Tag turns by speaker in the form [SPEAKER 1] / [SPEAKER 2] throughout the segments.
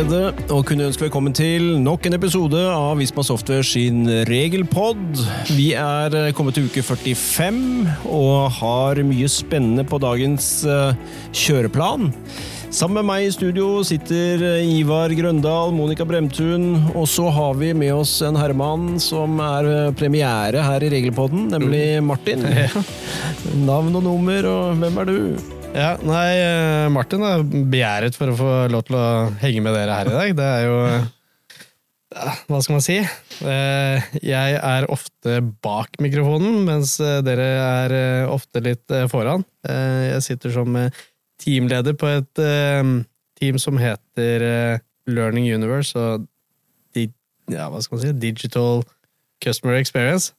[SPEAKER 1] glede å kunne ønske velkommen til nok en episode av Visma Software sin regelpod. Vi er kommet til uke 45 og har mye spennende på dagens eh, kjøreplan. Sammen med meg i studio sitter Ivar Grøndal, Monica Bremtun, og så har vi med oss en herremann som er premiere her i Regelpodden, nemlig Martin. Navn og nummer, og hvem er du?
[SPEAKER 2] Ja, nei, eh, Martin er begjæret for å få lov til å henge med dere her i dag. Det er jo Hva skal man si? Eh, Jeg er ofte bak mikrofonen, mens eh, dere er ofte litt foran. Jeg sitter som teamleder på et team som heter Learning Universe og ja, hva skal man si, Digital Customer Experience.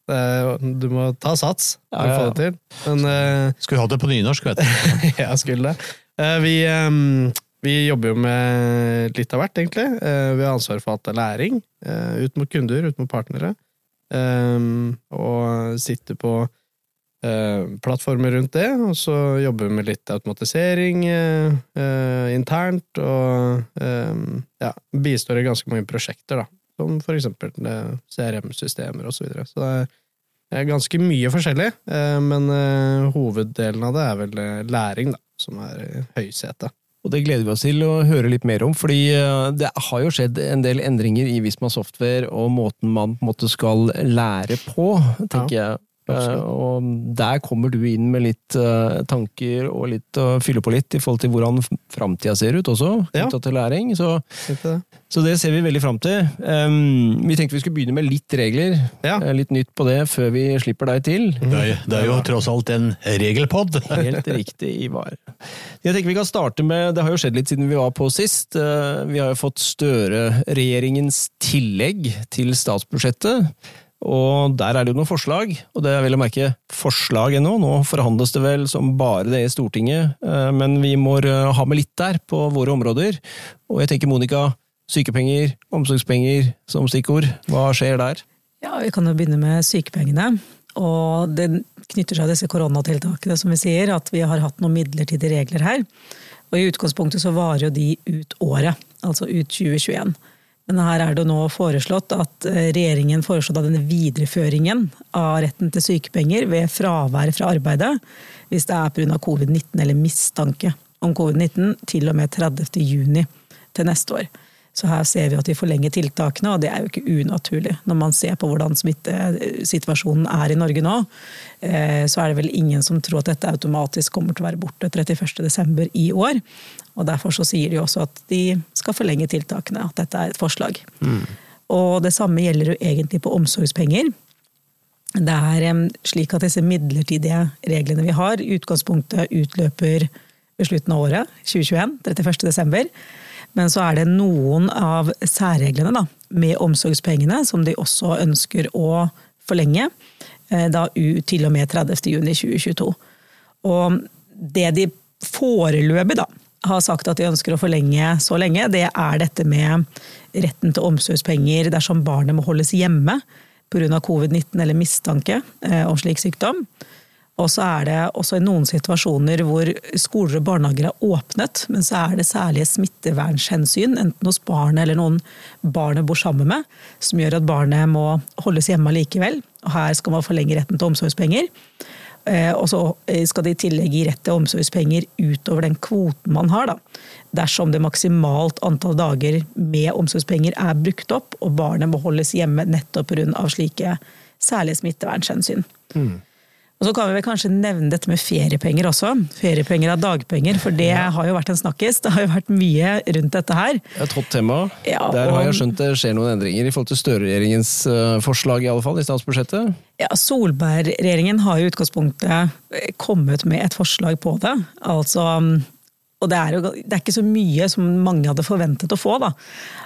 [SPEAKER 2] du må ta sats for å få det til. Men,
[SPEAKER 3] skulle hatt det på nynorsk, vet du.
[SPEAKER 2] ja, skulle det. Vi, vi, jobber jo med litt av hvert, egentlig. Vi har ansvar for av læring. Ut mot kunder, ut mot partnere. Og sitter på plattformer rundt det, og så jobber vi med litt automatisering internt, og ja, bistår i ganske mange prosjekter, da som for eksempel CRM-systemer osv. Så, videre. så det er ganske mye forskjellig, men hoveddelen av det er vel læring, da, som er høysetet.
[SPEAKER 1] Og Det gleder vi oss til å høre litt mer om, fordi det har jo skjedd en del endringer i Visma Software og måten man på en måte skal lære på, tenker ja. jeg. Og der kommer du inn med litt tanker og litt å fylle på litt i forhold til hvordan framtida ser ut også, knytta ja. til læring. Så, så, det ser vi veldig fram til. Um, vi tenkte vi skulle begynne med litt regler. Ja. Litt nytt på det før vi slipper deg til.
[SPEAKER 3] Det er, det er jo tross alt en regelpod.
[SPEAKER 1] Helt riktig, Ivar. Jeg tenker vi kan starte med, Det har jo skjedd litt siden vi var på sist. Vi har jo fått Støre-regjeringens tillegg til statsbudsjettet. Og der er det jo noen forslag, og det er vel å merke forslag ennå. Nå forhandles det vel som bare det i Stortinget, eh, men vi må ha med litt der på våre områder. Og jeg tenker Monica, sykepenger, omsorgspenger som stikkord. Hva skjer der?
[SPEAKER 4] Ja, Vi kan jo begynne med sykepengene. Og det knytter seg til disse koronatiltakene, som vi sier, at vi har hatt noen midlertidige regler her. Og i utgangspunktet så varer jo de ut året, altså ut 2021. Men her er det nå foreslått at eh, regjeringen foreslår denne videreføringen av retten til sykepenger ved fravær fra arbeidet hvis det er pga. covid-19 eller mistanke om covid-19 til og med 30. juni til neste år. Så her ser vi at vi forlenger tiltakene, og det er jo ikke unaturlig. Når man ser på hvordan smittesituasjonen er i Norge nå, eh, så er det vel ingen som tror at dette automatisk kommer til å være borte 31.12. i år. Og Derfor så sier de også at de skal forlenge tiltakene, at dette er et forslag. Mm. Og Det samme gjelder jo egentlig på omsorgspenger. Det er slik at disse midlertidige reglene vi har, utgangspunktet utløper ved slutten av året, 2021, 31.12. Men så er det noen av særreglene da, med omsorgspengene som de også ønsker å forlenge, eh, da til og med 30.6.2022. Og det de foreløpig da, har sagt at de ønsker å forlenge så lenge, det er dette med retten til omsorgspenger dersom barnet må holdes hjemme pga. covid-19 eller mistanke eh, om slik sykdom. Og så er det også i noen situasjoner hvor skoler og barnehager er åpnet, men så er det særlige smittevernhensyn, enten hos barnet eller noen barnet bor sammen med, som gjør at barnet må holdes hjemme likevel. Og her skal man forlenge retten til omsorgspenger. Eh, og så skal de i tillegg gi rett til omsorgspenger utover den kvoten man har, da. Dersom det maksimalt antall dager med omsorgspenger er brukt opp, og barnet må holdes hjemme nettopp pga. slike særlige smittevernhensyn. Mm. Og så kan vi vel kanskje nevne dette med feriepenger også. Feriepenger av dagpenger, for det har jo vært en snakkis. Det har jo vært mye rundt dette her.
[SPEAKER 1] Et hot tema. Ja, Der har jeg skjønt det skjer noen endringer i forhold til Støre-regjeringens eh, forslag, i alle fall, i statsbudsjettet?
[SPEAKER 4] Ja, Solberg-regjeringen har i utgangspunktet kommet med et forslag på det. Altså og det er, jo, det er ikke så mye som mange hadde forventet å få. Da.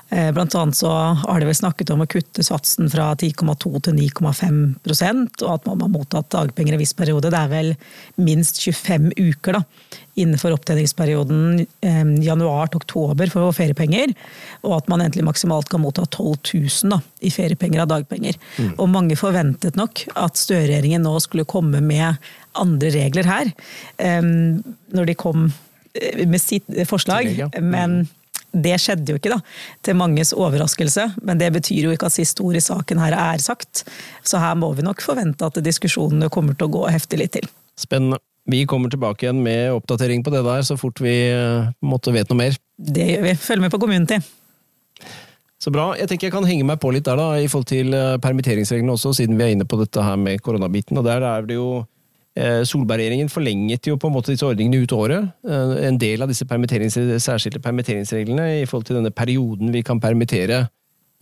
[SPEAKER 4] Eh, blant annet så har de vel snakket om å kutte satsen fra 10,2 til 9,5% og at man har mottatt dagpenger i en viss periode. Det er vel minst 25 uker da, innenfor opptjeningsperioden eh, januar til oktober for feriepenger. Og at man egentlig maksimalt kan motta 12 000 da, i feriepenger av dagpenger. Mm. Og mange forventet nok at Støre-regjeringen nå skulle komme med andre regler her. Eh, når de kom med sitt forslag, men det skjedde jo ikke, da. Til manges overraskelse. Men det betyr jo ikke at siste ord i saken her er sagt. Så her må vi nok forvente at diskusjonene kommer til å gå heftig litt til.
[SPEAKER 1] Spennende. Vi kommer tilbake igjen med oppdatering på det der så fort vi eh, måtte vet noe mer.
[SPEAKER 4] Det gjør vi. Følg med på Community.
[SPEAKER 1] Så bra. Jeg tenker jeg kan henge meg på litt der da, i forhold til eh, permitteringsreglene også, siden vi er inne på dette her med koronabiten. Og der er det jo Solberg-regjeringen forlenget jo på en måte disse ordningene ut året. Eh, En del av disse permitterings, særskilte permitteringsreglene i forhold til denne perioden vi kan permittere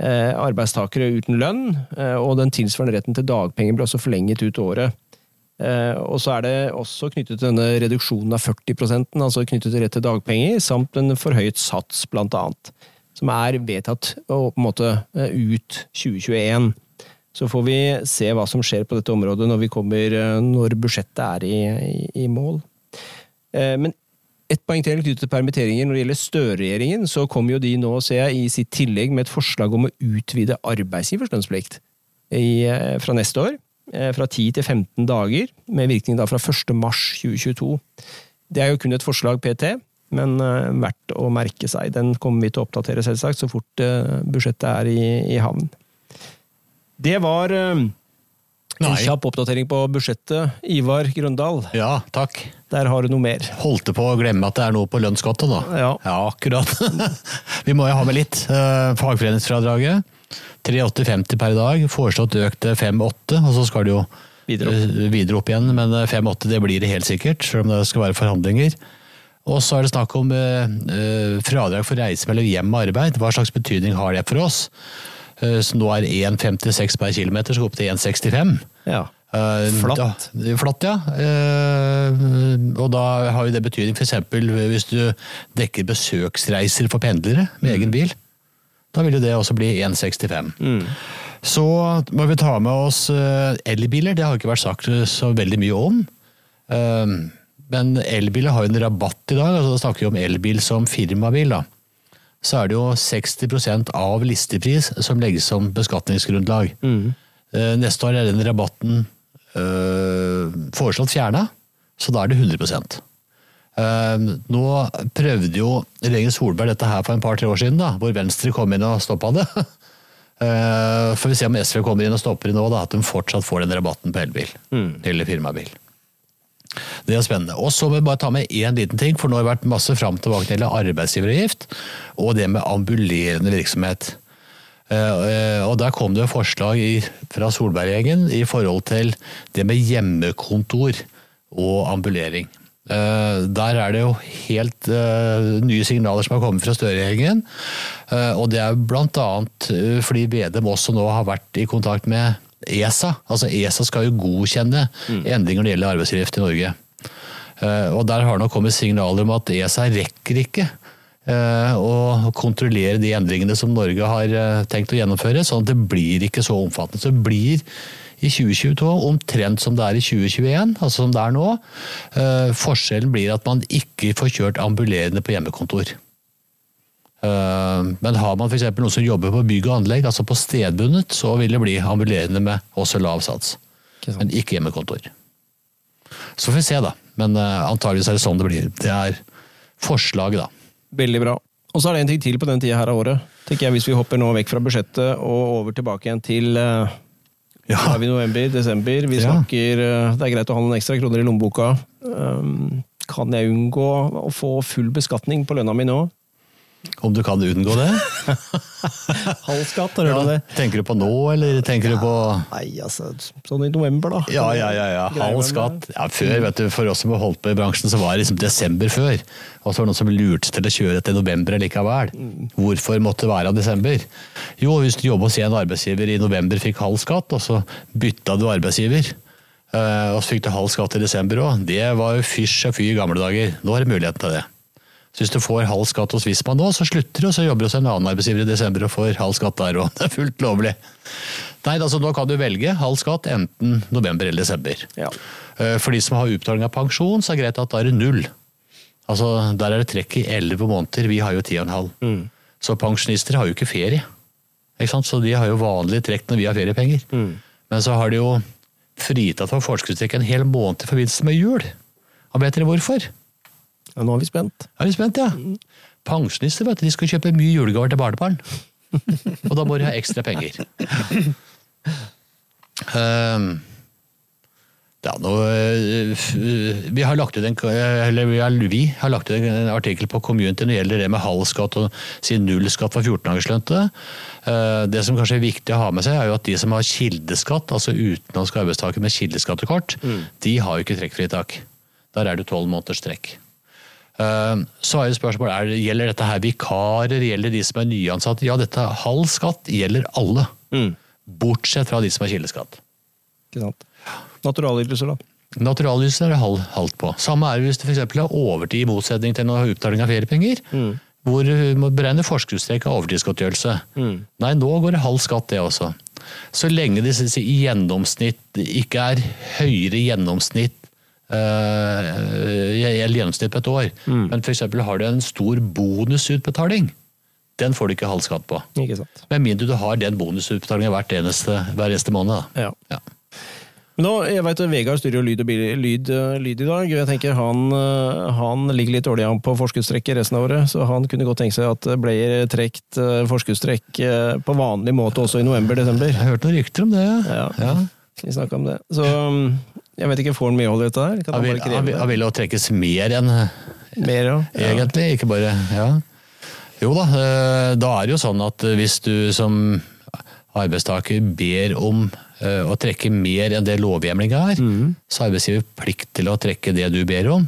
[SPEAKER 1] eh, arbeidstakere uten lønn, eh, og den tilsvarende retten til dagpenger ble også forlenget ut året. Eh, Og så er det også knyttet til denne reduksjonen av 40% altså knyttet til rett til dagpenger, samt en forhøyet sats, blant annet. Som er vedtatt å på en måte eh, ut 2021. Så får vi se hva som skjer på dette området når, vi kommer, eh, når budsjettet er i, i, i mål. Eh, Men et poeng til knyttet til permitteringer. Når det gjelder Støre-regjeringen, så kom jo de nå, ser jeg, i sitt tillegg med et forslag om å utvide arbeidsgivers lønnsplikt eh, fra neste år. Fra 10 til 15 dager, med virkning da fra 1. mars 2022. Det er jo kun et forslag PT, men verdt å merke seg. Den kommer vi til å oppdatere selvsagt så fort budsjettet er i, i havn. Det var eh, en kjapp oppdatering på budsjettet. Ivar Grøndal,
[SPEAKER 3] Ja, takk.
[SPEAKER 1] der har du noe mer.
[SPEAKER 3] Holdt på å glemme at det er noe på lønnskottet da.
[SPEAKER 1] Ja.
[SPEAKER 3] akkurat. Vi må jo ha med litt. Eh, Fagforeningsfradraget. 3,850 per dag. Foreslått økt til 5,8, og så skal det jo
[SPEAKER 1] Videre opp.
[SPEAKER 3] eh, videre opp igjen. Men eh, 5,8 det blir det helt sikkert, selv om det skal være forhandlinger. Og så er det snakk om eh, eh, fradrag for reise mellom hjem og arbeid. Hva slags betydning har det for oss? Eh, som nå er 1,56 per km, skal opp til 1,65.
[SPEAKER 1] Ja.
[SPEAKER 3] Eh,
[SPEAKER 1] Flatt.
[SPEAKER 3] Da, flatt, ja. Eh, og da har jo det betydning f.eks. hvis du dekker besøksreiser for pendlere med egen bil. Da vil jo det også bli 1,65. Så må vi ta med oss elbiler. Det har ikke vært sagt så veldig mye om. Men elbiler har jo en rabatt i dag. altså Da snakker vi om elbil som firmabil. da. Så er det jo 60% av listepris som legges som beskatningsgrunnlag. Mm. Neste år er den rabatten øh, foreslått fjerna, så da er det 100 Uh, Nå prøvde jo regjeringen Solberg dette her for en par-tre år siden, da, hvor Venstre kom inn og stoppa det. Uh, Får vi se om SV kommer inn og stopper det nå, da, at de fortsatt får den rabatten på elbil. Eller firmabil. Det er spennende. Og så må vi bare ta med én liten ting, for nå har det vært masse fram og tilbake til arbeidsgiveravgift og det med ambulerende virksomhet. Eh, eh, Og Der kom det jo forslag fra Solberg-gjengen i forhold til det med hjemmekontor og ambulering. Eh, Der er det jo helt nye signaler som har kommet fra Støre-gjengen. Og det er bl.a. fordi Vedum også nå har vært i kontakt med ESA. Altså ESA skal jo godkjenne endringer når det gjelder arbeidsgift i Norge. Eh, Og der har det nå kommet signaler om at ESA rekker ikke eh, å kontrollere de endringene som Norge har eh, tenkt å gjennomføre, sånn at det blir ikke så omfattende. Så det blir i 2022 omtrent som det er i 2021, altså som det er nå. Forskjellen blir at man ikke får kjørt ambulerende på hjemmekontor. Men har man f.eks. noen som jobber på bygg og anlegg, altså på stedbundet, så vil det bli ambulerende med også lav sats.
[SPEAKER 1] Ikke.
[SPEAKER 3] Men ikke hjemmekontor. Så får vi se, da. Men uh, antageligvis er det sånn det blir. Det er forslaget, da.
[SPEAKER 1] Veldig bra. Og så er det en ting til på den tida her av året. tenker jeg Hvis vi hopper nå vekk fra budsjettet og over tilbake igjen til uh,
[SPEAKER 3] Ja.
[SPEAKER 1] Da er vi november, desember. Vi
[SPEAKER 3] Ja.
[SPEAKER 1] snakker eh, Det er greit å ha noen ekstra kroner i lommeboka. Um, Kan jeg unngå å få full beskatning på lønna mi nå?
[SPEAKER 3] Om du kan unngå det?
[SPEAKER 1] Halv skatt, har du det?
[SPEAKER 3] Tenker du på nå, eller tenker du på
[SPEAKER 1] Nei, altså, sånn i november, da.
[SPEAKER 3] Ja, ja, ja. ja. Halv skatt. Ja, før, vet du, For oss som har holdt på i bransjen, så var det liksom desember før. Og så var det noen som lurte til å kjøre til november likevel. Hvorfor måtte det være desember? Jo, hvis du jobba hos en arbeidsgiver i november fikk halv skatt, og så bytta du arbeidsgiver. eh, Og så fikk du halv skatt i desember òg. Det var jo fysj og fy i gamle dager. Nå er det muligheten til det. Så hvis du får halv skatt hos Visma nå, så slutter du, og så jobber du hos en annen arbeidsgiver i desember og får halv skatt der òg. Det er fullt lovlig. Nei, altså nå kan du velge halv skatt enten november eller desember.
[SPEAKER 1] Ja.
[SPEAKER 3] Eh, For de som har utbetaling av pensjon, så er det greit at da er det null. Altså, Der er det trekk i elleve måneder, vi har jo ti og en halv. Så pensjonister har jo ikke ferie. Ikke sant? Så de har jo vanlig trekk når vi har feriepenger. Men så har de jo fritatt for forskuddstrekk en hel måned i forbindelse med jul. Og vet dere hvorfor?
[SPEAKER 1] Ja, nå er vi spent.
[SPEAKER 3] Er vi spent, ja? Pensjonister vet du, de skal kjøpe mye julegaver til barnebarn. Og da må de ha ekstra penger. Um, ja, nå, vi har lagt ut en, eller vi har, lagt ut en artikkel på Community når det gjelder det med halv skatt og si nullskatt for 14-dagerslønte. Uh, Det som kanskje er viktig å ha med seg, er jo at de som har kildeskatt, altså utenlandske arbeidstakere med kildeskattekort, de har jo ikke trekkfritak. Der er det tolv måneders trekk. Uh, Så er jo spørsmålet, er, gjelder dette her vikarer, gjelder de som er nyansatte? Ja, dette halv skatt gjelder alle. Bortsett fra de som har kildeskatt.
[SPEAKER 1] Ikke sant? Naturalytelser, da.
[SPEAKER 3] Naturalytelser er det halv, halvt på. Samme er det hvis du f.eks. har overtid i motsetning til noe utbetaling av feriepenger. Hvor du må beregne forskuddstrekk av overtidsgodtgjørelse. Nei, nå går det halv skatt, det også. Så lenge det i gjennomsnitt ikke er høyere gjennomsnitt eh, eller gjennomsnitt på et år, men f.eks. har du en stor bonusutbetaling, den får du ikke halv skatt på.
[SPEAKER 1] Ikke sant.
[SPEAKER 3] Med mindre du har den bonusutbetalingen hver eneste, hver eneste måned. Da.
[SPEAKER 1] Ja.
[SPEAKER 3] Ja.
[SPEAKER 1] Nå, jeg vet Vegard styrer jo lyd, og bil, lyd, eh, lyd i dag. Jeg tenker han, eh, han ligger litt dårlig an på forskuddstrekket resten av året, så han kunne godt tenke seg at det ble trukket eh, forskuddstrekk eh, på vanlig måte også i november-desember.
[SPEAKER 3] Jeg har hørt noen rykter om det.
[SPEAKER 1] Ja.
[SPEAKER 3] ja.
[SPEAKER 1] Vi snakket om det. Så um, jeg vet ikke, får han medhold i dette her?
[SPEAKER 3] Han vil, han, vil, han vil jo trekkes mer enn
[SPEAKER 1] mer? Ja.
[SPEAKER 3] egentlig, ikke bare Ja. Jo da, eh, da er det jo sånn at hvis du som arbeidstaker ber om eh, å trekke mer enn det lovhjemlinga er, så har arbeidsgiver plikt til å trekke det du ber om,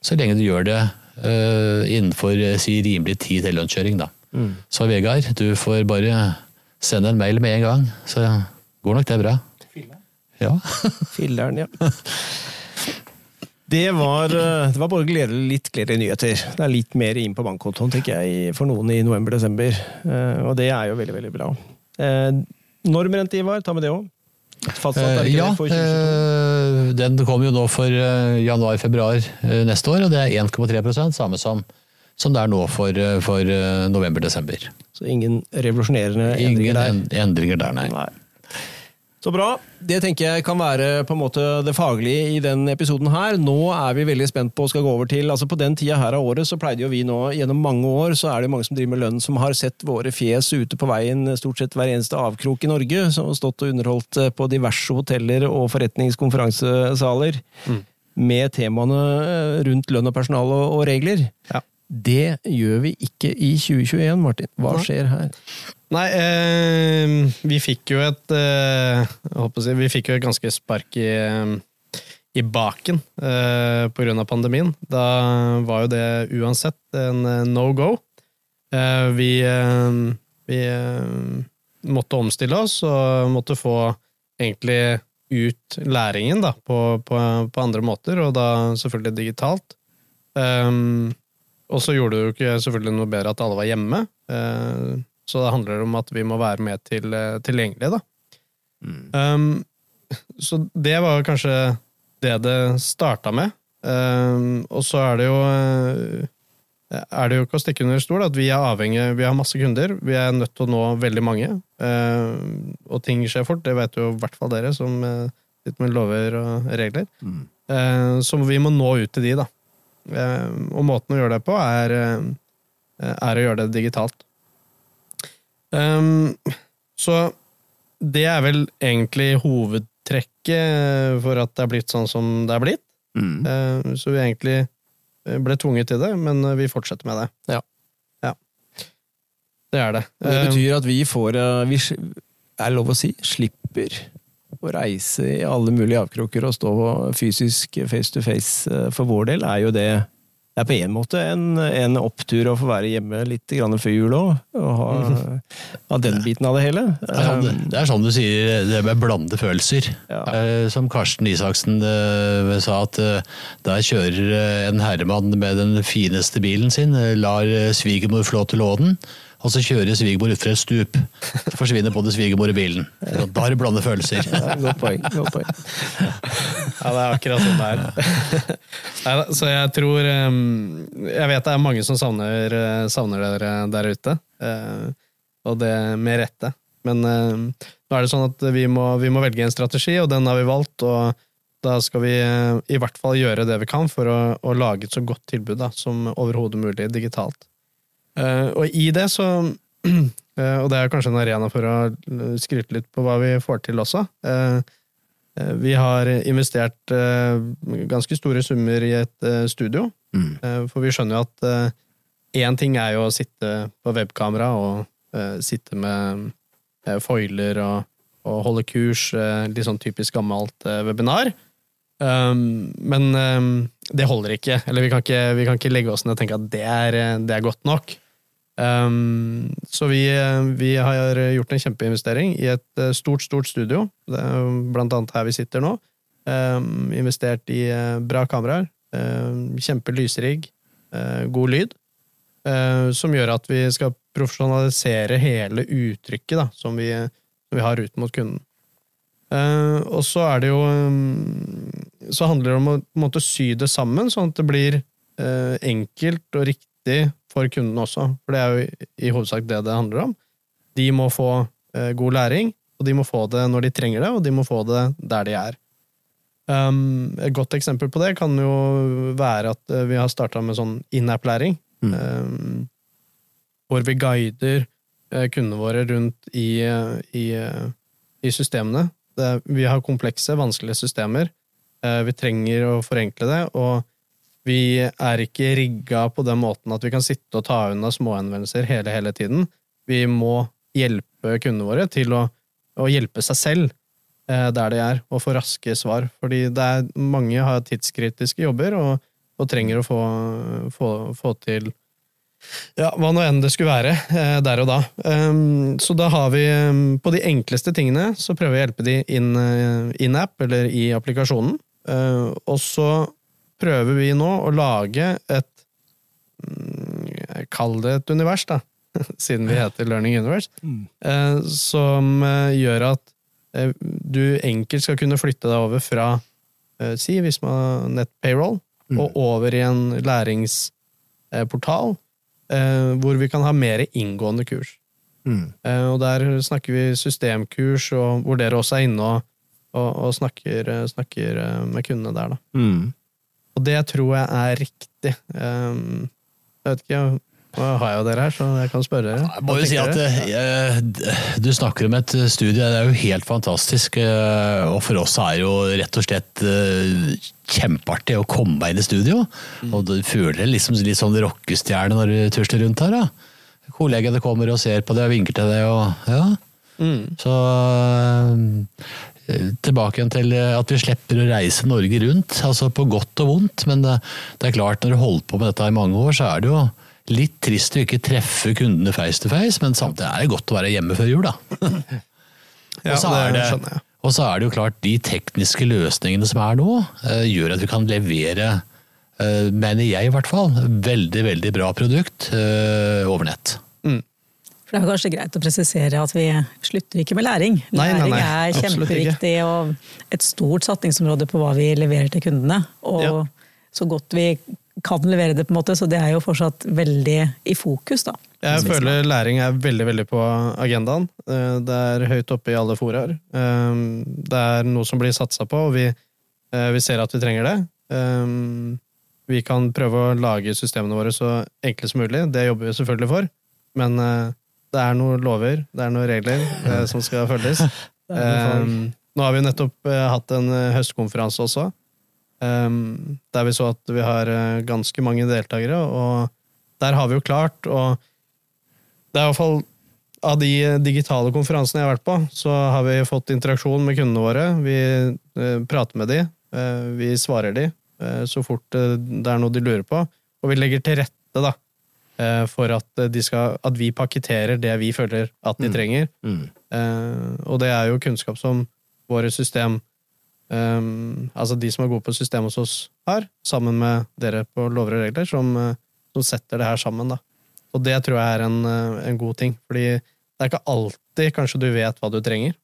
[SPEAKER 3] så lenge du gjør det eh, innenfor si, rimelig tid til lønnskjøring. Da. Så Vegard, du får bare sende en mail med en gang, så går nok det bra. Ja.
[SPEAKER 1] Filleren, ja. Det var, eh, det var bare gledelig, litt gledelige nyheter. Det er litt mer inn på bankkontoen tenker jeg, for noen i november-desember. Og det er jo veldig, veldig bra. Eh, Normrente, Ivar, ta med det òg. Fastsatt
[SPEAKER 3] Eh, ja,
[SPEAKER 1] det for 2022?
[SPEAKER 3] eh, den kommer jo nå for eh, januar-februar eh, neste år, og det er 1,3% samme som, som det er nå for, eh, for eh, november-desember.
[SPEAKER 1] Så ingen revolusjonerende endringer der.
[SPEAKER 3] Ingen endringer der, nei.
[SPEAKER 1] Nei. Så bra. Det tenker jeg kan være på en måte det faglige i den episoden her. Nå er vi veldig spent på å skal gå over til altså På den tida her av året så pleide jo vi nå gjennom mange år så er det mange som driver med lønn som har sett våre fjes ute på veien stort sett hver eneste avkrok i Norge. Som har stått og underholdt eh, på diverse hoteller og forretningskonferansesaler med temaene eh, rundt lønn og personal og, og regler.
[SPEAKER 2] Ja.
[SPEAKER 1] Det gjør vi ikke i 2021, Martin. Hva skjer her?
[SPEAKER 2] Nei, eh, vi fikk jo et eh, jeg Vi fikk jo et ganske spark i, eh, i baken eh, på grunn av pandemien. Da var jo det uansett en eh, no go. Eh, vi eh, vi måtte omstille oss og måtte få egentlig ut læringen da, på, på, på andre måter, og da selvfølgelig digitalt. Um, og så gjorde det jo ikke selvfølgelig noe bedre at alle var hjemme. eh, så det handler om at vi må være mer til, eh, tilgjengelige, da. Um, så det var kanskje det det starta med. Um, og så er det jo eh, er det jo ikke å stikke under stol at vi er avhengig, vi har masse kunder, vi er nødt til å nå veldig mange. uh, og ting skjer fort, det vet jo i hvert fall dere som uh, sitter med lover og regler. Uh, så vi må nå ut til de, da. Um, og måten å gjøre det på er, uh, er å gjøre det digitalt. Um, så det er vel egentlig hovedtrekket for at det er blitt sånn som det er blitt. Mm. så vi egentlig eh, ble tvunget til det, men eh, vi fortsetter med det.
[SPEAKER 1] Ja.
[SPEAKER 2] Ja. Det er det.
[SPEAKER 1] Det betyr at vi får eh, vi, Er det lov å si? Slipper å reise i alle mulige avkroker og stå fysisk face to face eh, for vår del, er jo det det er på en måte en, en opptur å få være hjemme litt grann før jul òg, og ha, ha den biten av det hele.
[SPEAKER 3] Det er, sånn, det er sånn du sier, det med blande følelser.
[SPEAKER 1] Ja.
[SPEAKER 3] Eh, Som Karsten Isaksen eh, sa, at der kjører en herremann med den fineste bilen sin, lar svigermor flå til å låne den, og så kjører svigermor utfor et stup. Så forsvinner både svigermor og bilen. Og Da er det blande følelser.
[SPEAKER 1] Ja, godt poeng. Godt poeng.
[SPEAKER 2] Ja, det er akkurat sånn det er. Så jeg tror um, Jeg vet det er mange som savner, eh, savner dere der ute, eh, og det med rette. Men eh, nå er det sånn at vi må, vi må velge en strategi, og den har vi valgt. og da skal vi eh, i hvert fall gjøre det vi kan for å, å lage et så godt tilbud da, som overhodet mulig digitalt. Eh, og i det så eh, Og det er kanskje en arena for å skryte litt på hva vi får til også. Eh, eh, vi har investert eh, ganske store summer i et eh, studio,
[SPEAKER 3] Mm.
[SPEAKER 2] Eh, for vi skjønner jo at én ting er jo å sitte på webkamera og eh, sitte med eh, foiler og, og holde kurs, eh, litt sånn typisk gammelt eh, webinar. Um, men um, det holder ikke. Eller vi kan ikke, vi kan ikke legge oss ned og tenke at det er, eh, det er godt nok. Um, så vi, eh, vi har gjort en kjempeinvestering i et eh, stort, stort studio. Blant annet her vi sitter nå. Um, investert i eh, bra kameraer. Um, Kjempelysrigg. uh, god lyd. Uh, som gjør at vi skal profesjonalisere hele uttrykket da, som, vi, vi har ut mot kunden. Uh, og så er det jo Så handler det om å måte sy det sammen, sånn at det blir eh, enkelt og riktig for kunden også. For det er jo i, hovedsak det det handler om. De må få eh, god læring, og de må få det når de trenger det, og de må få det der de er. Um, et godt eksempel på det kan jo være at eh, vi har starta med sånn in-app-læring. Um, hvor vi guider eh, kundene våre rundt i, i, i systemene. Det, vi har komplekse, vanskelige systemer. Vi trenger å forenkle det, og vi er ikke rigga på den måten at vi kan sitte og ta unna småhenvendelser hele, hele tiden. Vi må hjelpe kundene våre til å, å hjelpe seg selv eh, der de er, og få raske svar. Fordi det er, mange har tidskritiske jobber og, og trenger å få, få, få til ja, hva nå enn det skulle være, eh, der og da. Um, så da har vi um, På de enkleste tingene så prøver vi å hjelpe de in, uh, in app, eller i applikasjonen. Uh, og så prøver vi nå å lage et mm, Kall det et univers, da. Siden vi heter Learning Universe. mm. som uh, gjør at uh, du enkelt skal kunne flytte deg over fra Si, hvis man har nett payroll, og over i en læringsportal eh, hvor vi kan ha mer inngående kurs.
[SPEAKER 1] Mm.
[SPEAKER 2] Eh, og der snakker vi systemkurs, og hvor dere også er inne og, og, og snakker, eh, snakker eh, med kundene der. Da.
[SPEAKER 1] Mm.
[SPEAKER 2] Og det tror jeg er riktig. Um, jeg vet ikke, nå har jeg jo dere her, så jeg kan spørre dere.
[SPEAKER 3] Jeg må jo si at jeg, Du snakker om et studie, det er jo helt fantastisk. eh, Og for oss er det jo rett og slett eh, kjempeartig å komme inn i studio. Og du føler deg liksom litt sånn rockestjerne når du tusler rundt her. da. Kollegene kommer og ser på deg og vinker til deg og ja.
[SPEAKER 2] Mm.
[SPEAKER 3] Så eh, tilbake igjen til eh, at vi slipper å reise Norge rundt, altså på godt og vondt. Men det, det er klart, når du holdt på med dette i mange år, så er det jo litt trist å ikke treffe kundene face to face, men samtidig er det godt å være hjemme før jul, da.
[SPEAKER 2] Ja,
[SPEAKER 3] og, så er
[SPEAKER 2] det
[SPEAKER 3] det, og så er det jo klart, de tekniske løsningene som er nå, eh, gjør at vi kan levere, eh, mener jeg i hvert fall, veldig, veldig bra produkt eh, over nett.
[SPEAKER 4] For Det er kanskje greit å presisere at vi slutter ikke med læring.
[SPEAKER 2] Nei, nei,
[SPEAKER 4] Læring
[SPEAKER 2] nei,
[SPEAKER 4] er kjempeviktig og et stort satsingsområde på hva vi leverer til kundene. Og
[SPEAKER 2] Ja.
[SPEAKER 4] så godt vi kan levere det, på en måte, så det er jo fortsatt veldig i fokus. da.
[SPEAKER 2] Jeg føler læring er veldig veldig på agendaen. Eh, Det er høyt oppe i alle foraer. Eh, Det er noe som blir satsa på, og vi, eh, vi ser at vi trenger det. Vi kan prøve å lage systemene våre så enkle som mulig. Det jobber vi selvfølgelig for. Men det er noen lover, det er noen regler eh, som skal følges. Eh, Nå har vi nettopp eh, hatt en eh, høstkonferanse også, eh, der vi så at vi har eh, ganske mange deltakere. og der har vi jo klart, og det er i hvert fall av de digitale konferansene jeg har vært på, så har vi fått interaksjon med kundene våre. Vi prater med de, vi svarer de så fort det er noe de lurer på. Og vi legger til rette da, for at, de skal, at vi pakketterer det vi føler at de trenger.
[SPEAKER 1] Mm.
[SPEAKER 2] Eh, og det er jo kunnskap som våre system eh, Altså de som er gode på system hos oss, har, sammen med dere på lover og regler, som, eh, som setter det her sammen. da. Og det tror jeg er en, eh, en god ting, fordi det er ikke alltid kanskje du vet hva du trenger.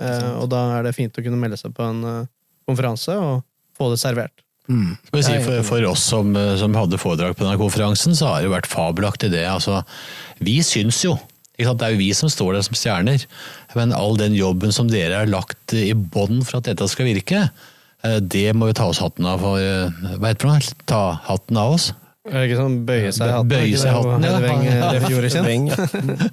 [SPEAKER 2] Eh, og da er det fint å kunne melde seg på en uh, konferanse og få det servert.
[SPEAKER 1] Mm.
[SPEAKER 3] Si, for, for oss som, som hadde foredrag på denne konferansen, så har det jo vært fabelaktig det. Altså, vi syns jo, ikke sant? det er jo vi som står der som stjerner, men all den jobben som dere har lagt i bånn for at dette skal virke, eh, det må vi ta oss hatten av for, eh, hva heter det? Ta hatten av oss
[SPEAKER 2] Er det ikke sånn bøye seg hatten?
[SPEAKER 3] Bøye seg hatten, ja.
[SPEAKER 2] Hedveng
[SPEAKER 3] Ja.
[SPEAKER 2] eh.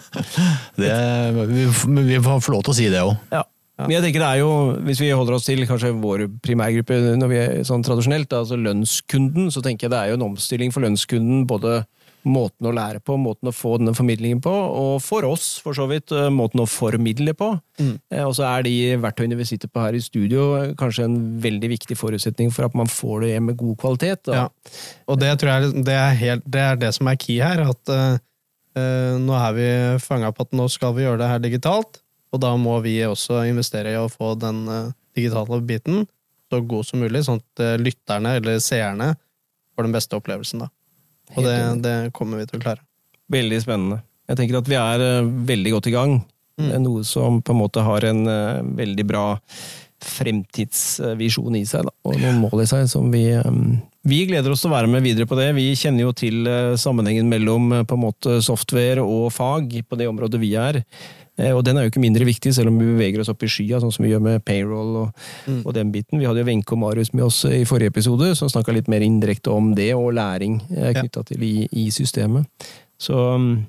[SPEAKER 3] Det, vi, vi får få lov til å si det òg.
[SPEAKER 1] Ja. Men jeg tenker det er jo, hvis vi holder oss til kanskje vår primærgruppe når vi er sånn tradisjonelt, altså lønnskunden, så tenker jeg det er jo en omstilling for lønnskunden. Både måten å lære på, måten å få denne formidlingen på, og for oss, for så vidt, eh, måten å formidle på. Mm. Og så er de verktøyene vi sitter på her i studio, eh, kanskje en veldig viktig forutsetning for at man får det med god kvalitet.
[SPEAKER 2] Ja. Og det tror jeg det er, helt, det er det som er key her. At uh, eh, nå er vi fanga på at nå skal vi gjøre det her digitalt. Og da må vi også investere i å få den eh, digitale biten så god som mulig, sånn at eh, lytterne eller seerne får den beste opplevelsen. da. Og det, det kommer vi til å klare.
[SPEAKER 1] Veldig spennende. Jeg tenker at vi er eh, veldig godt i gang.
[SPEAKER 2] Mm.
[SPEAKER 1] Noe som på en måte har en veldig bra fremtidsvisjon i seg, da, og noen mål i seg som vi eh, Vi gleder oss til å være med videre på det. Vi kjenner jo til eh, sammenhengen mellom eh, på en måte software og fag på det området vi er. Eh, Og den er jo ikke mindre viktig, selv om vi beveger oss opp i skya, sånn som vi gjør med payroll og,
[SPEAKER 2] Mm.
[SPEAKER 1] og den biten. Vi hadde jo Wenche og Marius med oss i forrige episode, som snakka litt mer indirekte om det, og læring knytta til i, i systemet. Så um,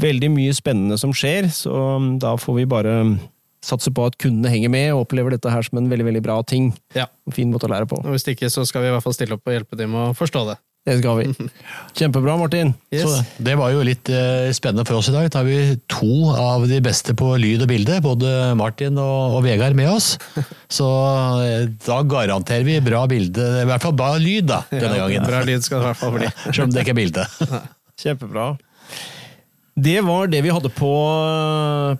[SPEAKER 1] veldig mye spennende som skjer, så um, da får vi bare um, satse på at kundene henger med og opplever dette her som en veldig veldig bra ting.
[SPEAKER 2] Ja.
[SPEAKER 1] En fin måte å lære på.
[SPEAKER 2] Og hvis ikke, så skal vi i hvert fall stille opp og hjelpe dem å forstå det.
[SPEAKER 1] Det skal vi. Kjempebra, Martin.
[SPEAKER 2] Yes.
[SPEAKER 3] Så det var jo litt eh, spennende for oss i dag. Da har vi to av de beste på lyd og bilde, både Martin og, og Vegard med oss. Så eh, da garanterer vi bra bilde, i hvert fall bra lyd da, denne
[SPEAKER 2] Ja,
[SPEAKER 3] gangen.
[SPEAKER 2] Bra lyd skal det i hvert fall bli.
[SPEAKER 3] Selv om det ikke er bilde.
[SPEAKER 1] Kjempebra. Det var det vi hadde på,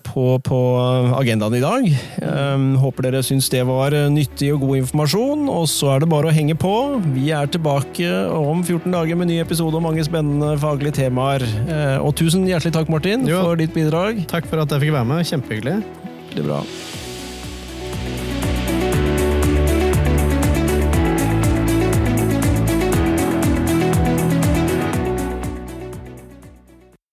[SPEAKER 1] på, på agendaen i dag. Um, håper dere syns det var nyttig og god informasjon. Og så er det bare å henge på. Vi er tilbake om 14 dager med ny episode og mange spennende faglige temaer. Uh, og tusen hjertelig takk, Martin,
[SPEAKER 2] Jo.
[SPEAKER 1] for ditt bidrag.
[SPEAKER 2] Takk for at jeg fikk være med. Kjempehyggelig.
[SPEAKER 1] Veldig bra.